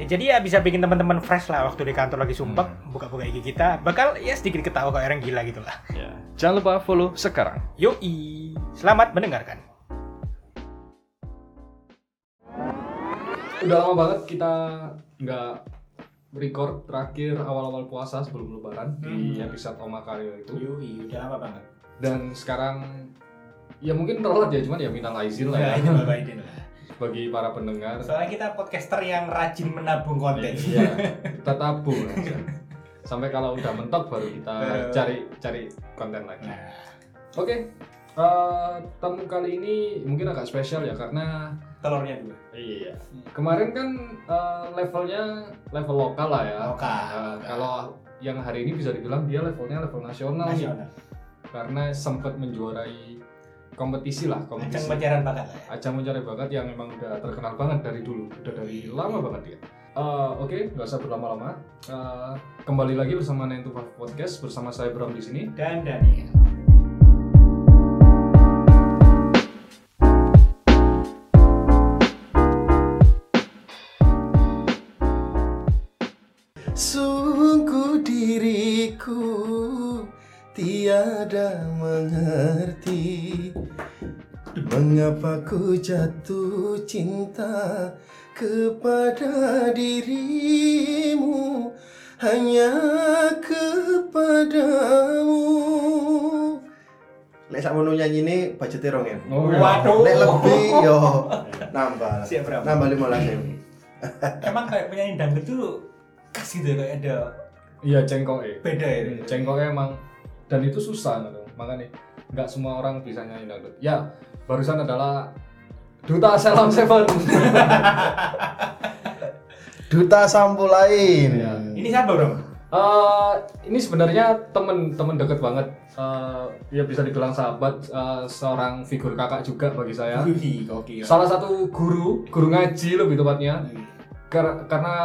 Ya, jadi ya bisa bikin teman-teman fresh lah waktu di kantor lagi sumpah Hmm. buka-buka IG kita bakal ya sedikit ketawa kayak orang gila gitu lah. Ya. Jangan lupa follow sekarang. Yoi, selamat mendengarkan. Udah lama banget kita nggak record terakhir awal-awal puasa sebelum lebaran di Hmm. episode Oma Karyo itu. Yoi, udah lama banget. Dan sekarang ya mungkin telat ya, cuman ya minta izin lah ya lah. Bagi para pendengar. Soalnya kita podcaster yang rajin menabung konten. Iya, kita tabung aja. Sampai kalau udah mentok baru kita cari cari konten lagi. Nah, Oke, eh, tamu kali ini mungkin agak spesial ya karena telurnya dulu. Iya. Kemarin kan eh, levelnya level lokal lah ya. Lokal. Eh, kalau yang hari ini bisa dibilang dia levelnya level nasional. Nasional. karena sempat menjuarai kompetisi lah, Ajang kompetisi. pencarian bakat lah ya. Ajang mencari bakat yang memang udah terkenal banget dari dulu, udah dari lama banget dia. Eh, Oke, nggak usah berlama-lama. Eh, kembali lagi bersama Five Podcast bersama saya Bram di sini. Dan Daniel. Tiada mengerti Mengapa ku jatuh cinta kepada dirimu Hanya kepadamu Lek sak mono nyanyi ini budgetnya rong ya Oh, Waduh. Lek lebih yo nambah Siap, Bram. Nambah lima ewu Emang kayak penyanyi dangdut tuh khas gitu ya, kayak ada Iya, cengkoknya. beda ya. Hmm, cengkoknya emang dan itu susah gitu. makanya nggak semua orang bisa nyanyi dangdut ya barusan adalah duta Selam Seven. Duta sampo lain Iya. Ini siapa bro? Eh, ini sebenarnya temen-temen deket banget. Eh, ya bisa dibilang sahabat eh, seorang figur kakak juga bagi saya. Salah satu guru guru ngaji lebih tepatnya. Kar- karena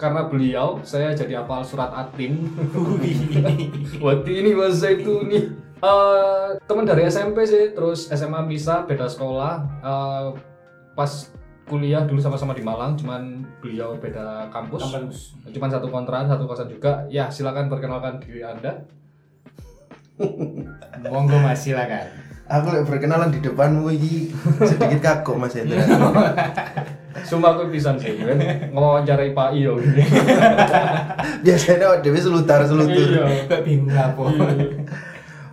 karena beliau saya jadi apal surat atin Wati ini masa itu nih. Eh, teman dari SMP sih terus SMA bisa beda sekolah. Eh, pas kuliah dulu sama-sama di Malang cuman beliau beda kampus. Kampus. cuman satu kontrakan satu kosan juga. Ya silakan perkenalkan diri anda. Monggo mas silakan. Aku lek berkenalan di depanmu iki sedikit kagok Mas Hendra. sumpah aku pisan sih kan ngewawancarai Pak Iyo Biasanya Dewi selutar selutur. iya bingung lah po.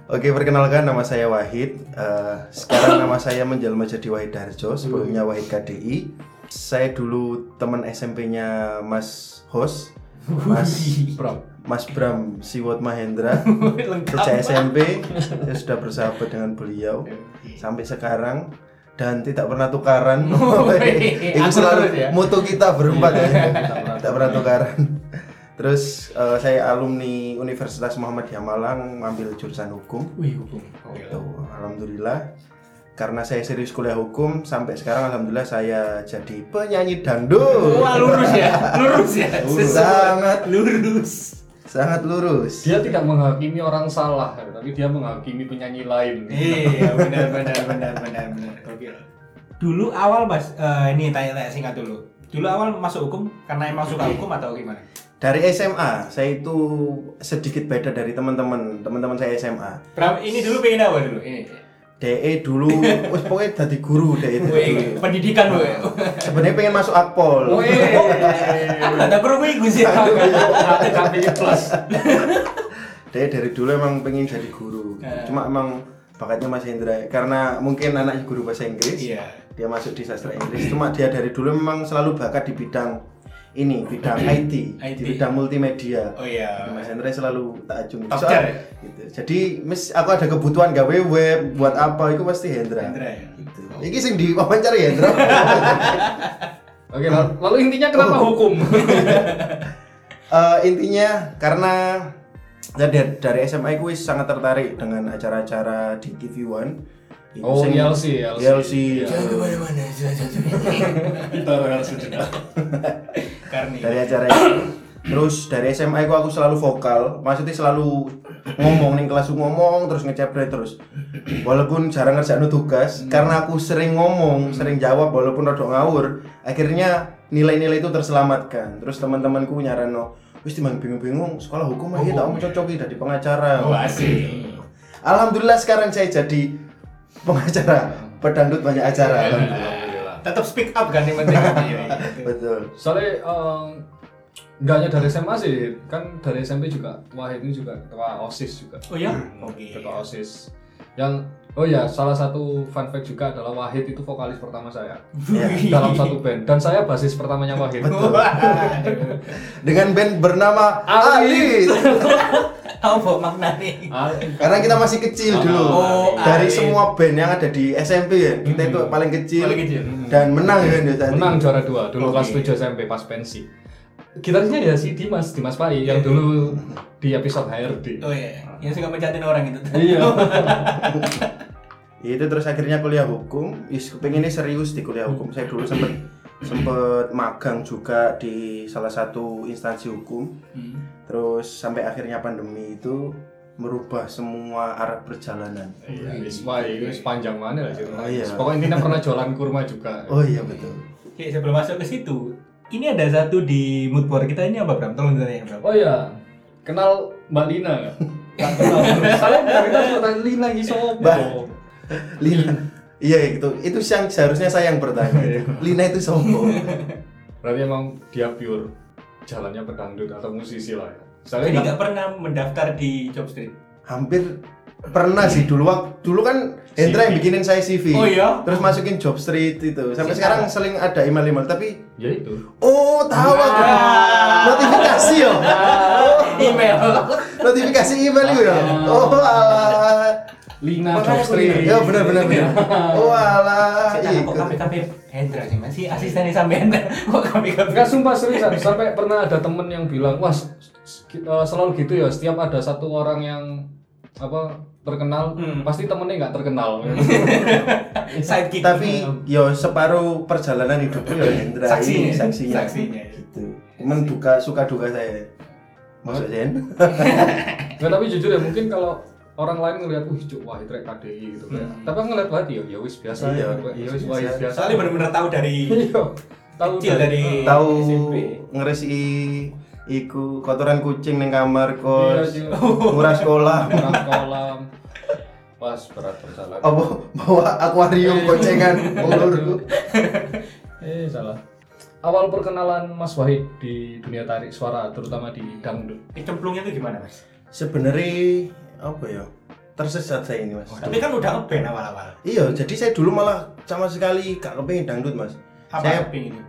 Oke, perkenalkan nama saya Wahid. Eh, sekarang nama saya menjelma jadi Wahid Darjo, sebelumnya Wahid KDI. Saya dulu teman SMP-nya Mas Hos, Mas Bro Mas Bram Siwot Mahendra. Sejak SMP saya sudah bersahabat dengan beliau sampai sekarang dan tidak pernah tukaran. Wih, Itu aku selalu ya. moto kita berempat ya. tidak pernah tukaran. Terus eh, saya alumni Universitas Muhammadiyah Malang ngambil jurusan hukum. Wih hukum. Gitu. Alhamdulillah karena saya serius kuliah hukum sampai sekarang alhamdulillah saya jadi penyanyi dangdut. Wah lurus ya, lurus ya. Lurus. Sangat. lurus. Sangat lurus. dia tidak menghakimi orang salah tapi dia menghakimi penyanyi lain Iya benar benar benar benar benar. Dulu awal mas, eh, ini tanya-tanya singkat dulu. Dulu awal masuk hukum karena emang suka hukum atau gimana? Dari SMA saya itu sedikit beda dari teman-teman teman-teman saya SMA. Bram, ini dulu pengen apa dulu? Ini. DE dulu wis pokoknya jadi guru DE itu. Pendidikan gue. Sebenarnya pengen masuk Akpol. Wih, ada kerumuh gue sih. plus DE dari dulu emang pengen jadi guru. Eh. Cuma emang bakatnya Mas Hendra karena mungkin anaknya guru bahasa Inggris. Iya. Dia masuk di sastra Inggris. Cuma dia dari dulu memang selalu bakat di bidang ini, bidang IT, IT. di bidang multimedia. Oh iya. Mas Hendra selalu tak acungi. Top Soal- ya? gitu. Jadi, mis aku ada kebutuhan gawe web buat apa, itu pasti Hendra. Hendra ya. Gitu. Iki sing diwawancara Hendra. oke lalu, lalu intinya kenapa hukum Eh, intinya karena dari, dari SMA aku wis sangat tertarik dengan acara-acara di TV One Oh, Sing- ILC, ILC. ILC. Jangan ke mana-mana, sudah Kita harus sudah. Dari acara itu terus dari SMA aku aku selalu vokal. Maksudnya selalu ngomong nih kelas ngomong terus ngecepret terus. Walaupun jarang ngerjain tugas karena aku sering ngomong sering jawab walaupun rada ngawur akhirnya nilai-nilai itu terselamatkan. Terus teman-temanku nyarano wis timbang bingung-bingung sekolah hukum aja tak mau cocok jadi pengacara. Oh, asik. alhamdulillah sekarang saya jadi pengacara pedangdut banyak acara. Alhamdulillah. Tetap speak up kan yang penting. Iya, iya. betul Soalnya nggak hanya dari SMA sih, kan dari SMP juga Wahid ini juga ketua OSIS juga. Oh ya? Oke. Ketua OSIS. Yang oh ya, salah satu fun fact juga adalah Wahid itu vokalis pertama saya Ya. dalam satu band dan saya basis pertamanya Wahid. Waduh. dengan band bernama Ali. Apa maknanya? Ah, Karena kita masih kecil dulu. Oh, Dari semua band yang ada di SMP ya, kita itu paling kecil. Paling kecil. Dan menang ya Ndo, tadi. menang juara dua dulu kelas 7 SMP pas pensi. Gitarisnya ya si Dimas, Dimas Pai yang dulu di episode HRD. Oh iya, yang suka mencatin orang itu. Iya. Ya, itu terus akhirnya kuliah hukum. Is ini serius di kuliah hukum. Saya dulu sempet sempet magang juga di salah satu instansi hukum. Hmm. Terus sampai akhirnya pandemi itu merubah semua arah perjalanan. Iya, wis wah itu sepanjang mana lah ceritanya. Oh, iya. Pokoknya intinya pernah jualan kurma juga. Oh iya betul. Oke, sebelum masuk ke situ, ini ada satu di mood board kita ini apa Bram? Tolong ditanya Bram. Oh iya, kenal Mbak Lina nggak? Nggak kenal. Saya dari tadi bertanya Lina ini sopo. Mbak. Lina. Iya itu itu yang seharusnya saya yang bertanya. Iya. Lina itu sopo. Berarti emang dia pure jalannya pedangdut atau musisi lah ya. Saya Jadi nggak- pernah mendaftar di Job Street. Hampir pernah sih dulu waktu dulu kan Hendra yang bikinin saya CV. Oh iya? Terus masukin job street itu. Sampai Sih, sekarang seling ada email-email tapi ya itu. oh tahu aku. Ah. Notifikasi yo. Email. Notifikasi email itu ya. Ah. Oh alah. Lina ingat. Ya benar benar benar. Oh alah. Saya kok ikut. kami kami Hendra sih masih asistennya sampean kok kami kami Enggak sumpah seriusan sampai pernah ada temen yang bilang wah eh, selalu gitu ya setiap ada satu orang yang apa terkenal Hmm. pasti temennya nggak terkenal sidekick Tapi yo separuh perjalanan hidupku ya Hendra Saksinya. ini saksinya. Saksinya. Gitu. Cuman duka suka duka saya. Maksudnya Nggak, tapi jujur ya mungkin kalau orang lain ngelihat wih cuk wah itu KDI gitu kayak. Hmm. tapi aku ngeliat wah ya ya wis biasa Iya, ya ya wis wah ya biasa. soalnya benar-benar tahu dari Iya. tahu Kecil dari- tahu SMP. ngeresi iku kotoran kucing ning kamar Iya, kos iya. murah sekolah Orang kolam pas berat perjalanan apa bawa akuarium gocengan ulurku eh salah awal perkenalan Mas Wahid di dunia tarik suara terutama di dangdut cemplungnya itu gimana mas? sebenarnya apa ya tersesat saya ini mas Tapi kan udah ngeband awal-awal. iya jadi saya dulu malah sama sekali gak kepengen dangdut mas Apa Saya- pengen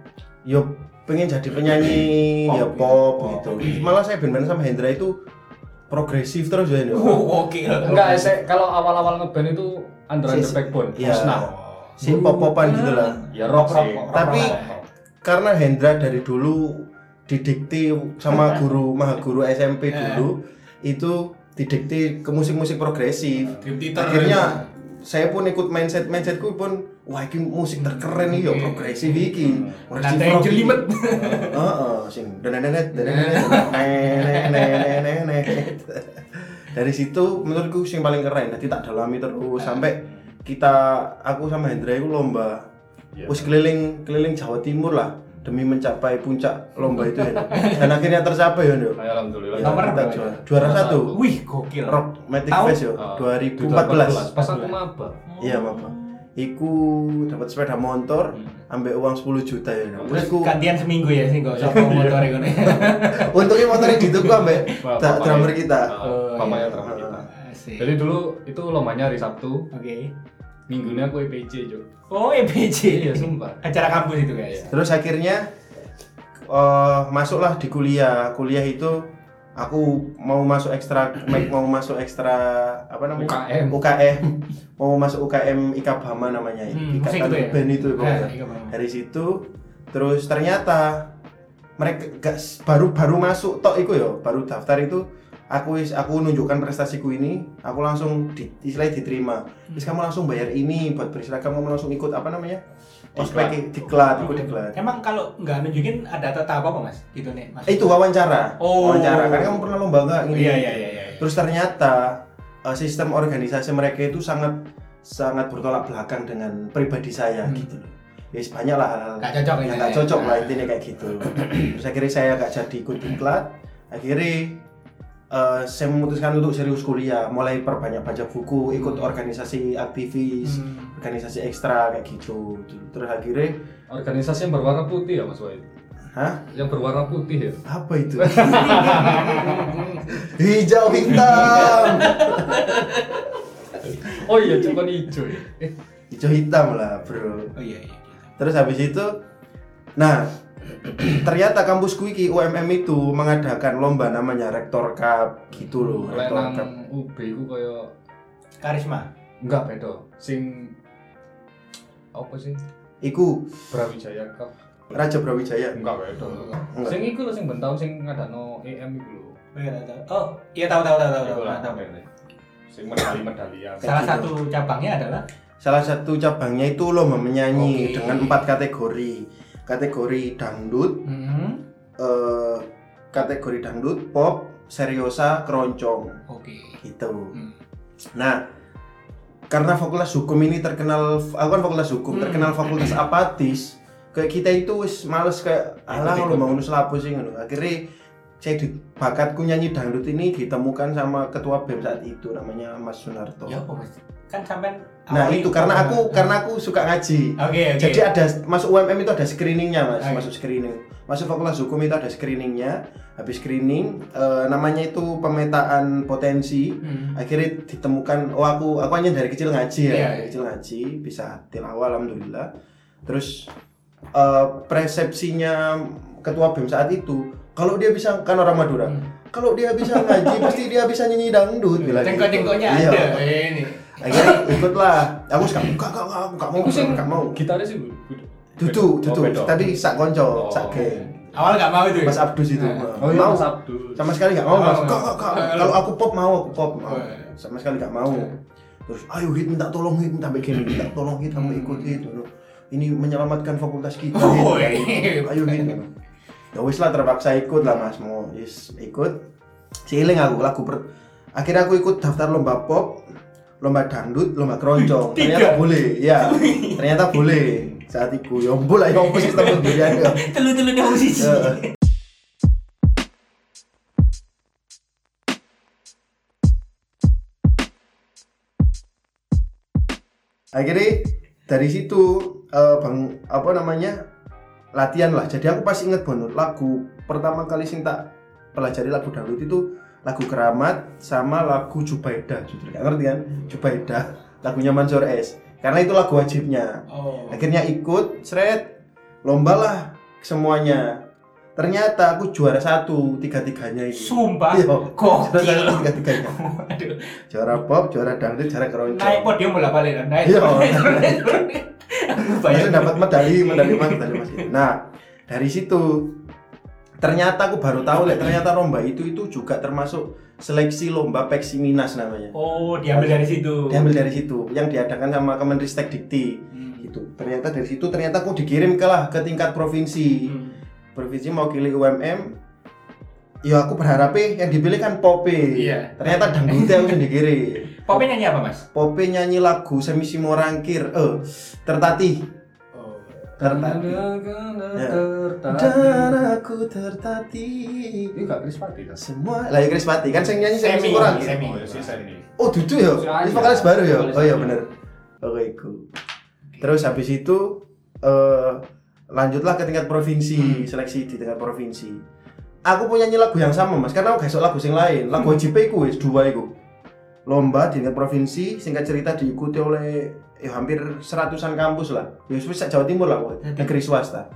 yo pengen jadi penyanyi Pop, ya ya? pop Oh, gitu oke. malah saya band sama Hendra itu progresif terus ya ini. Oh, oke. enggak saya kalau awal-awal ngeband itu under Si- the backbone iya. musnah si pop-popan gitu lah ya rock sih Tapi- karena Hendra dari dulu didikti sama guru maha guru SMP dulu itu didikti ke musik-musik progresif akhirnya saya pun ikut mindset mindsetku pun wah ini musik terkeren nih yo progresif iki Nanti yang rock iki. jelimet. Heeh, sing denenet denenet. Dari situ menurutku sing paling keren. Jadi tak dalami terus sampai kita aku sama Hendra itu lomba Iya. wis keliling keliling Jawa Timur lah demi mencapai puncak lomba itu ya. Dan akhirnya tercapai ya. Ya, alhamdulillah Ya, Nomor kita berapa juara, ya? satu. Wih, gokil. Rock Matic? Fest yo, Ah, 2014. pas aku maba Iya, Bapak. Iku dapat sepeda motor ambek uang 10 juta ya. Ndo. Terus ku gantian seminggu ya sih kok sama motor itu. untungnya motornya dituku ambek drummer kita. Bapaknya drummer kita jadi dulu itu lombanya hari Sabtu Oke. Minggunya aku EPC Jo Oh, EPC. iya sumpah Acara kampus itu guys. Terus akhirnya eh, masuklah di kuliah. Kuliah itu aku mau masuk ekstra mau masuk ekstra apa namanya? UKM. UKM. Mau masuk UKM Ikabama namanya. Hmm, Ikatan itu ya? band itu pokoknya. Eh, Ikabama. Dari situ terus ternyata mereka gak baru baru masuk tok iku ya, baru daftar itu aku wis aku nunjukkan prestasiku ini aku langsung di, istilahnya diterima terus kamu langsung bayar ini buat berseragam kamu langsung ikut apa namanya ospek diklat ikut diklat Emang kalau nggak nunjukin ada tata apa mas? Gitu nih mas. Eh, itu wawancara Oh. wawancara kan kamu pernah lomba nggak Gini. Iya iya iya. iya. terus ternyata eh, sistem organisasi mereka itu sangat sangat bertolak belakang dengan pribadi saya Hmm. gitu loh ya banyak lah hal-hal Nggak cocok yang ya, nggak ya. cocok lah Nah. intinya kayak gitu terus akhirnya saya nggak jadi ikut diklat akhirnya eh, saya memutuskan untuk serius kuliah mulai perbanyak baca buku ikut organisasi aktivis Hmm. organisasi ekstra kayak gitu terus akhirnya Organisasi yang berwarna putih ya Mas Wahid? hah Yang berwarna putih ya? apa itu hijau hitam Oh iya, cuma hijau ya. Eh, hijau hitam lah bro Oh iya iya. terus habis itu nah ternyata kampusku iki UMM itu mengadakan lomba namanya Rektor Cup gitu loh Rektor Cup UB ku kaya Karisma. enggak beda. Sing apa sih? iku Brawijaya Cup. Raja Brawijaya Enggak beda. Enggak. Sing iku lho sing ben tahun sing ngadano EM iku lho. Oh iya tahu. Tahu tahu tahu tahu. Tahu. Sing medali-medalian. Salah gitu. satu cabangnya adalah salah satu cabangnya itu lomba menyanyi Oke. dengan empat kategori kategori dangdut hmm. eh, kategori dangdut pop seriosa keroncong Oke. gitu Hmm. Nah, karena fakultas hukum ini terkenal, aku kan fakultas hukum, Hmm. terkenal fakultas apatis. Kayak kita itu wis males kayak alah Ikut-ikut. lu mau nulis lapo sih ngono. Akhirnya saya di, bakatku nyanyi dangdut ini ditemukan sama ketua BEM saat itu namanya Mas Sunarto. Ya mas? Kan sampai. Nah, itu karena aku karena aku suka ngaji. Oke oke. Jadi ada masuk UMM itu ada screeningnya mas, Oke. masuk screening. Masuk fakultas hukum itu ada screeningnya. Habis screening, eh, namanya itu pemetaan potensi Hmm. akhirnya ditemukan oh aku aku hanya dari kecil ngaji ya Iya, dari iya. kecil ngaji bisa tilawah alhamdulillah terus eh, persepsinya ketua bem saat itu kalau dia bisa kan orang Madura Hmm. kalau dia bisa ngaji pasti dia bisa nyanyi dangdut bilang gitu. Tengkok-tengkoknya Iya. ada. Eh, Ini. Akhirnya ikutlah aku sekarang enggak enggak enggak aku enggak mau enggak mau gitaris dudu Oh, dudu beda. tadi sak konco Oh. sak geng Awal nggak mau itu. ya? Mas Abdus itu Nah. Oh iya, mau Mas Abdul. sama sekali nggak mau mas oh. Kak, kak, kak. Oh, kalau aku pop mau aku pop mau Oh, iya. sama sekali nggak mau terus ayo hit minta tolong hit minta begini minta tolong hit kamu ikut hit ini menyelamatkan fakultas kita Oh, hit. iya. ayo hit ya wis lah terpaksa ikut lah mas mau yes ikut Ciling aku lagu per... akhirnya aku ikut daftar lomba pop lomba dangdut lomba keroncong. Tiga. ternyata boleh ya ternyata boleh. Saat itu ya ampun lah ya ampun sistem pendirian ya Telu-telu di posisi. Eh, akhirnya dari situ eh, bang apa namanya latihan lah. Jadi aku pasti inget banget lagu pertama kali sing tak pelajari lagu dangdut itu lagu keramat sama lagu Jubaidah Jujur, nggak ngerti kan Jubaidah lagunya Mansur S karena itu lagu wajibnya Oh. akhirnya ikut seret lomba lah semuanya ternyata aku juara satu tiga tiganya itu Sumpah. Iya. Kok. juara satu tiga tiganya Aduh. juara pop juara dangdut juara keroncong Naik podium bola balik. Naik. Iya. Langsung bayangin. dapat medali medali emas medali gitu. nah dari situ ternyata aku baru tahu lah ternyata lomba itu itu juga termasuk seleksi lomba Peksi Minas namanya Oh, diambil dari situ. diambil dari situ yang diadakan sama Kemenristek Dikti Hmm. gitu ternyata dari situ ternyata aku dikirim ke lah ke tingkat provinsi Hmm. provinsi mewakili UMM ya aku berharapnya yang dipilih kan Pope Iya. ternyata dangdutnya aku dikirim Popnya nyanyi apa, Mas? Pope nyanyi lagu Semisimo Rangkir eh tertatih Ya. dan aku tertatih. Ini gak Chris Pati kan? semua lah ya Chris Pati kan saya nyanyi Semi, Rangkir semi. Oh, ya si Semi. oh dudu ya? Ini vokalis baru ya? Oh iya bener. Oke iku. Terus habis itu eh lanjutlah ke tingkat provinsi seleksi di tingkat provinsi. Aku punya nyanyi lagu yang sama mas karena aku gak lagu sing lain. Lagu wajib iku wis dua iku lomba di tingkat provinsi singkat cerita diikuti oleh ya hampir seratusan kampus lah. Ya Jawa Timur lah negeri swasta.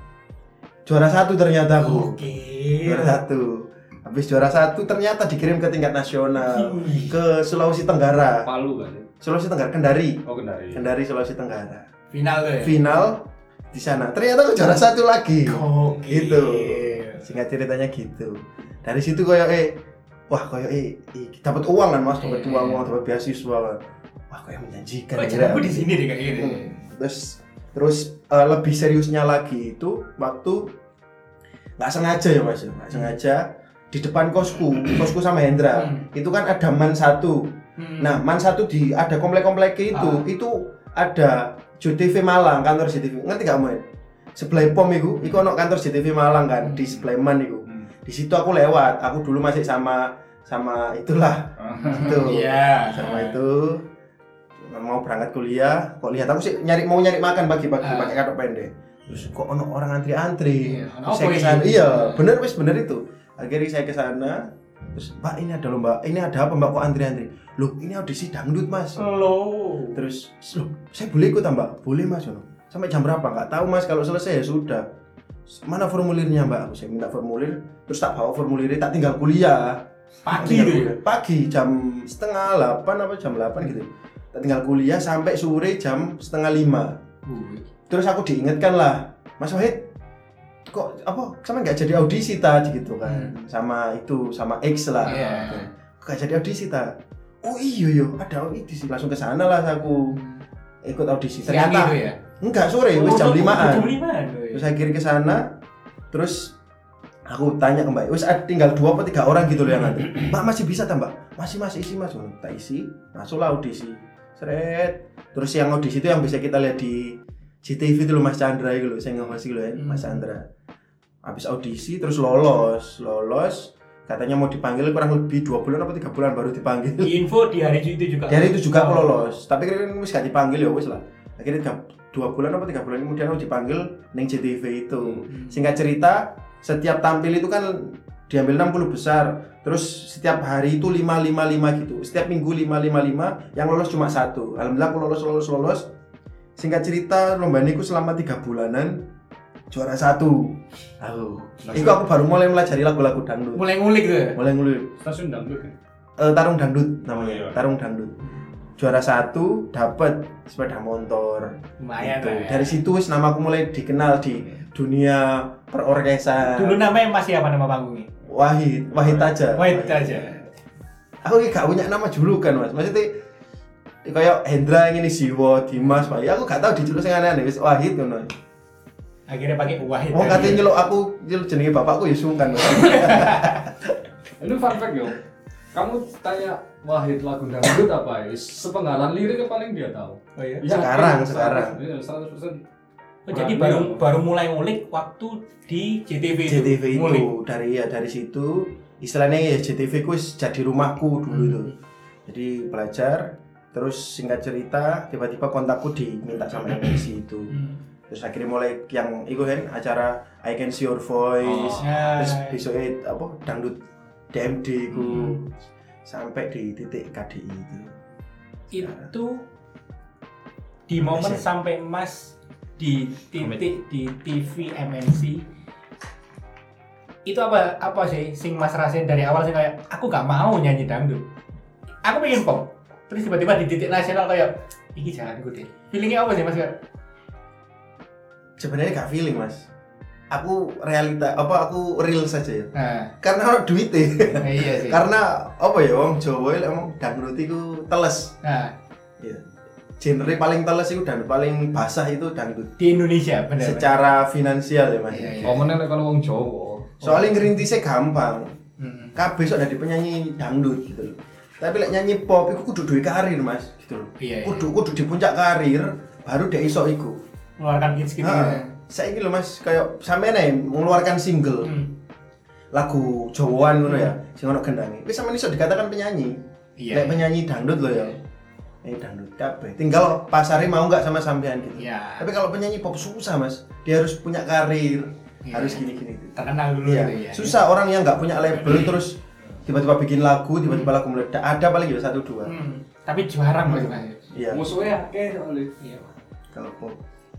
Juara satu ternyata aku Oke. juara satu. Habis juara satu ternyata dikirim ke tingkat nasional ke Sulawesi Tenggara. Palu kan? Sulawesi Tenggara Kendari. Oh, Kendari. Kendari Sulawesi Tenggara. Final tuh ya. final di sana. Ternyata aku juara satu lagi. Oke. gitu. Singkat ceritanya gitu. Dari situ kayak eh wah kayak eh, eh, dapat uang kan mas dapat Iya, uang iya. uang dapat beasiswa kan wah kayak menjanjikan Kok kira. jalanku di sini deh kayak gini. Hmm. terus terus eh, lebih seriusnya lagi itu waktu nggak sengaja ya mas nggak sengaja di depan kosku kosku sama Hendra Hmm. itu kan ada man satu Hmm. nah man satu di ada komplek-komplek itu Ah. itu ada JTV Malang kantor JTV ngerti gak main sebelah pom itu itu ono kantor JTV Malang kan di sebelah man itu Hmm. Di situ aku lewat. Aku dulu masih sama sama itulah. Itu Iya. sama itu. Mau berangkat kuliah kok lihat? Aku sih nyari mau nyari makan pagi-pagi Ah. pakai kartu pendek. Terus kok ono orang antri-antri? Iya, ono Terus saya apa ke ini? sana. Iya bener wis bener itu. Akhirnya saya ke sana. Terus mbak ini ada loh mbak. Ini ada apa mbak? Kok antri-antri? Loh ini audisi dangdut mas. Lo. terus loh saya boleh ikut mbak? Boleh mas. Yono. sampai jam berapa? Nggak tahu mas. Kalau selesai ya sudah mana formulirnya mbak? Aku saya minta formulir terus tak bawa formulirnya tak tinggal kuliah. Pagi Tinggal tuh. kuliah. pagi jam setengah delapan apa jam delapan gitu. Tak tinggal kuliah sampai sore jam setengah lima. Terus aku diingatkan lah Mas Wahid kok apa sama nggak jadi audisi tadi gitu kan. Sama itu sama X lah. Hmm. Iya. kok nggak jadi audisi ta? Oh iya iya ada audisi. Langsung ke sana lah aku ikut audisi. Ternyata ya. enggak sore wis jam Oh, limaan. Jam limaan. Terus akhirnya ke sana terus aku tanya ke mbak wis ada tinggal dua atau tiga orang gitu loh yang ngantri mbak masih bisa tak mbak? Masih masih isi mas. Tak isi. Masuklah audisi. Seret terus yang audisi itu yang bisa kita lihat di GTV itu loh mas Chandra itu loh saya nggak masih loh ya mas Hmm. Chandra. Habis audisi terus lolos lolos. Katanya mau dipanggil kurang lebih dua bulan atau tiga bulan baru dipanggil. Info di hari itu juga. dari itu juga aku lolos. Tapi wis gak dipanggil ya wis lah. Akhirnya dua bulan atau tiga bulan kemudian aku dipanggil neng JTV itu Hmm. singkat cerita setiap tampil itu kan diambil 60 besar terus setiap hari itu 555 gitu setiap minggu 555 yang lolos cuma satu alhamdulillah aku lolos lolos lolos singkat cerita lomba ini aku selama tiga bulanan juara satu aku itu aku baru mulai melajari lagu-lagu dangdut Mulai ngulik tuh. ya? mulai ngulik Stasiun dangdut kan? Eh, tarung dangdut Oh, namanya iya. tarung dangdut juara satu dapat sepeda motor Lumayan Gitu. lah ya. dari situ wis nama aku mulai dikenal di dunia perorkesan Dulu namanya masih apa nama panggungnya? Wahid Wahid aja Wait aja. aku ini gak punya nama julukan mas maksudnya kayak Hendra ini Siwo Dimas Pak aku gak tahu dijuluk sing aneh-aneh wis Wahid ngono Akhirnya pakai Wahid. oh katanya nyeluk aku nyeluk jenenge bapakku ya sungkan. Ini fun fact yo. Kamu tanya Wahid lagu dangdut apa ya? Sepenggalan liriknya paling dia tahu. Oh iya. Sekarang, 100%, sekarang. Iya, 100%. Oh, jadi baru baru mulai ngulik waktu di JTV itu. JTV itu Ngulik. dari ya dari situ istilahnya ya JTV ku jadi rumahku dulu itu Hmm. jadi belajar terus singkat cerita tiba-tiba kontakku diminta sama MNC itu Hmm. terus akhirnya mulai yang itu kan acara I Can See Your Voice Oh. Ya. terus besoknya apa dangdut DMD ku Hmm. sampai di titik KDI itu. Itu di momen Mas ya? sampai Mas di titik di TV MNC itu apa apa sih sing Mas rasain dari awal sih kayak aku gak mau nyanyi dangdut. Aku pengen pop. Terus tiba-tiba di titik nasional kayak ini jangan gue deh feelingnya apa sih Mas? Sebenarnya gak feeling mas aku realita apa aku real saja ya. Nah. Karena orang duitnya iya sih. Karena apa ya wong Jawa itu emang dangdut itu teles. Nah. Ya genre paling teles itu dan paling basah itu dangdut di Indonesia benar secara finansial ya mas. Iya, iya. Komennya lek kalau wong Jawa. soalnya ngerintisnya gampang. Hmm. kabeh sok dari penyanyi dangdut gitu loh. Tapi lek nyanyi pop itu kudu duwe karir mas gitu loh. Iya, iya. kudu kudu di puncak karir baru dia iso iku. Mengeluarkan hits gitu Heeh. Saya ini loh mas kayak sampe nih mengeluarkan single Hmm. lagu Jawaan ngono ya sing ono gendangnya wis sampe iso dikatakan penyanyi iya lek penyanyi dangdut loh ya ini dangdut kabeh tinggal pasarnya mau nggak sama sampean gitu iya tapi kalau penyanyi pop susah mas dia harus punya karir Iya. harus gini gini terkenal dulu Iya, gitu ya susah orang yang nggak punya label terus tiba-tiba bikin lagu, tiba-tiba lagu meledak. Ada paling ya satu dua. Hmm. tapi jarang mas. Iya. Musuhnya akeh soalnya. Iya. Kalau pop.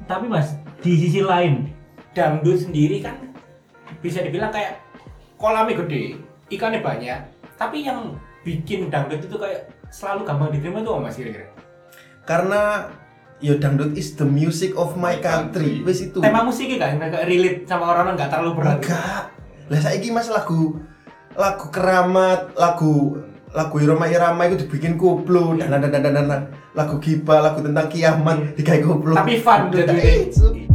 Tapi mas, di sisi lain, dangdut sendiri kan bisa dibilang kayak kolamnya gede, ikannya banyak. Tapi yang bikin dangdut itu kayak selalu gampang diterima tuh mas kira-kira? Karena yo dangdut is the music of my country. Wes itu. Tema musiknya kan nggak relate sama orang-orang nggak terlalu berat. Enggak. Lah saiki Mas lagu lagu keramat, lagu lagu Irama Irama itu dibikin koplo dan dan dan dan dan lagu giba, lagu tentang kiamat digawe koplo. Tapi fun itu.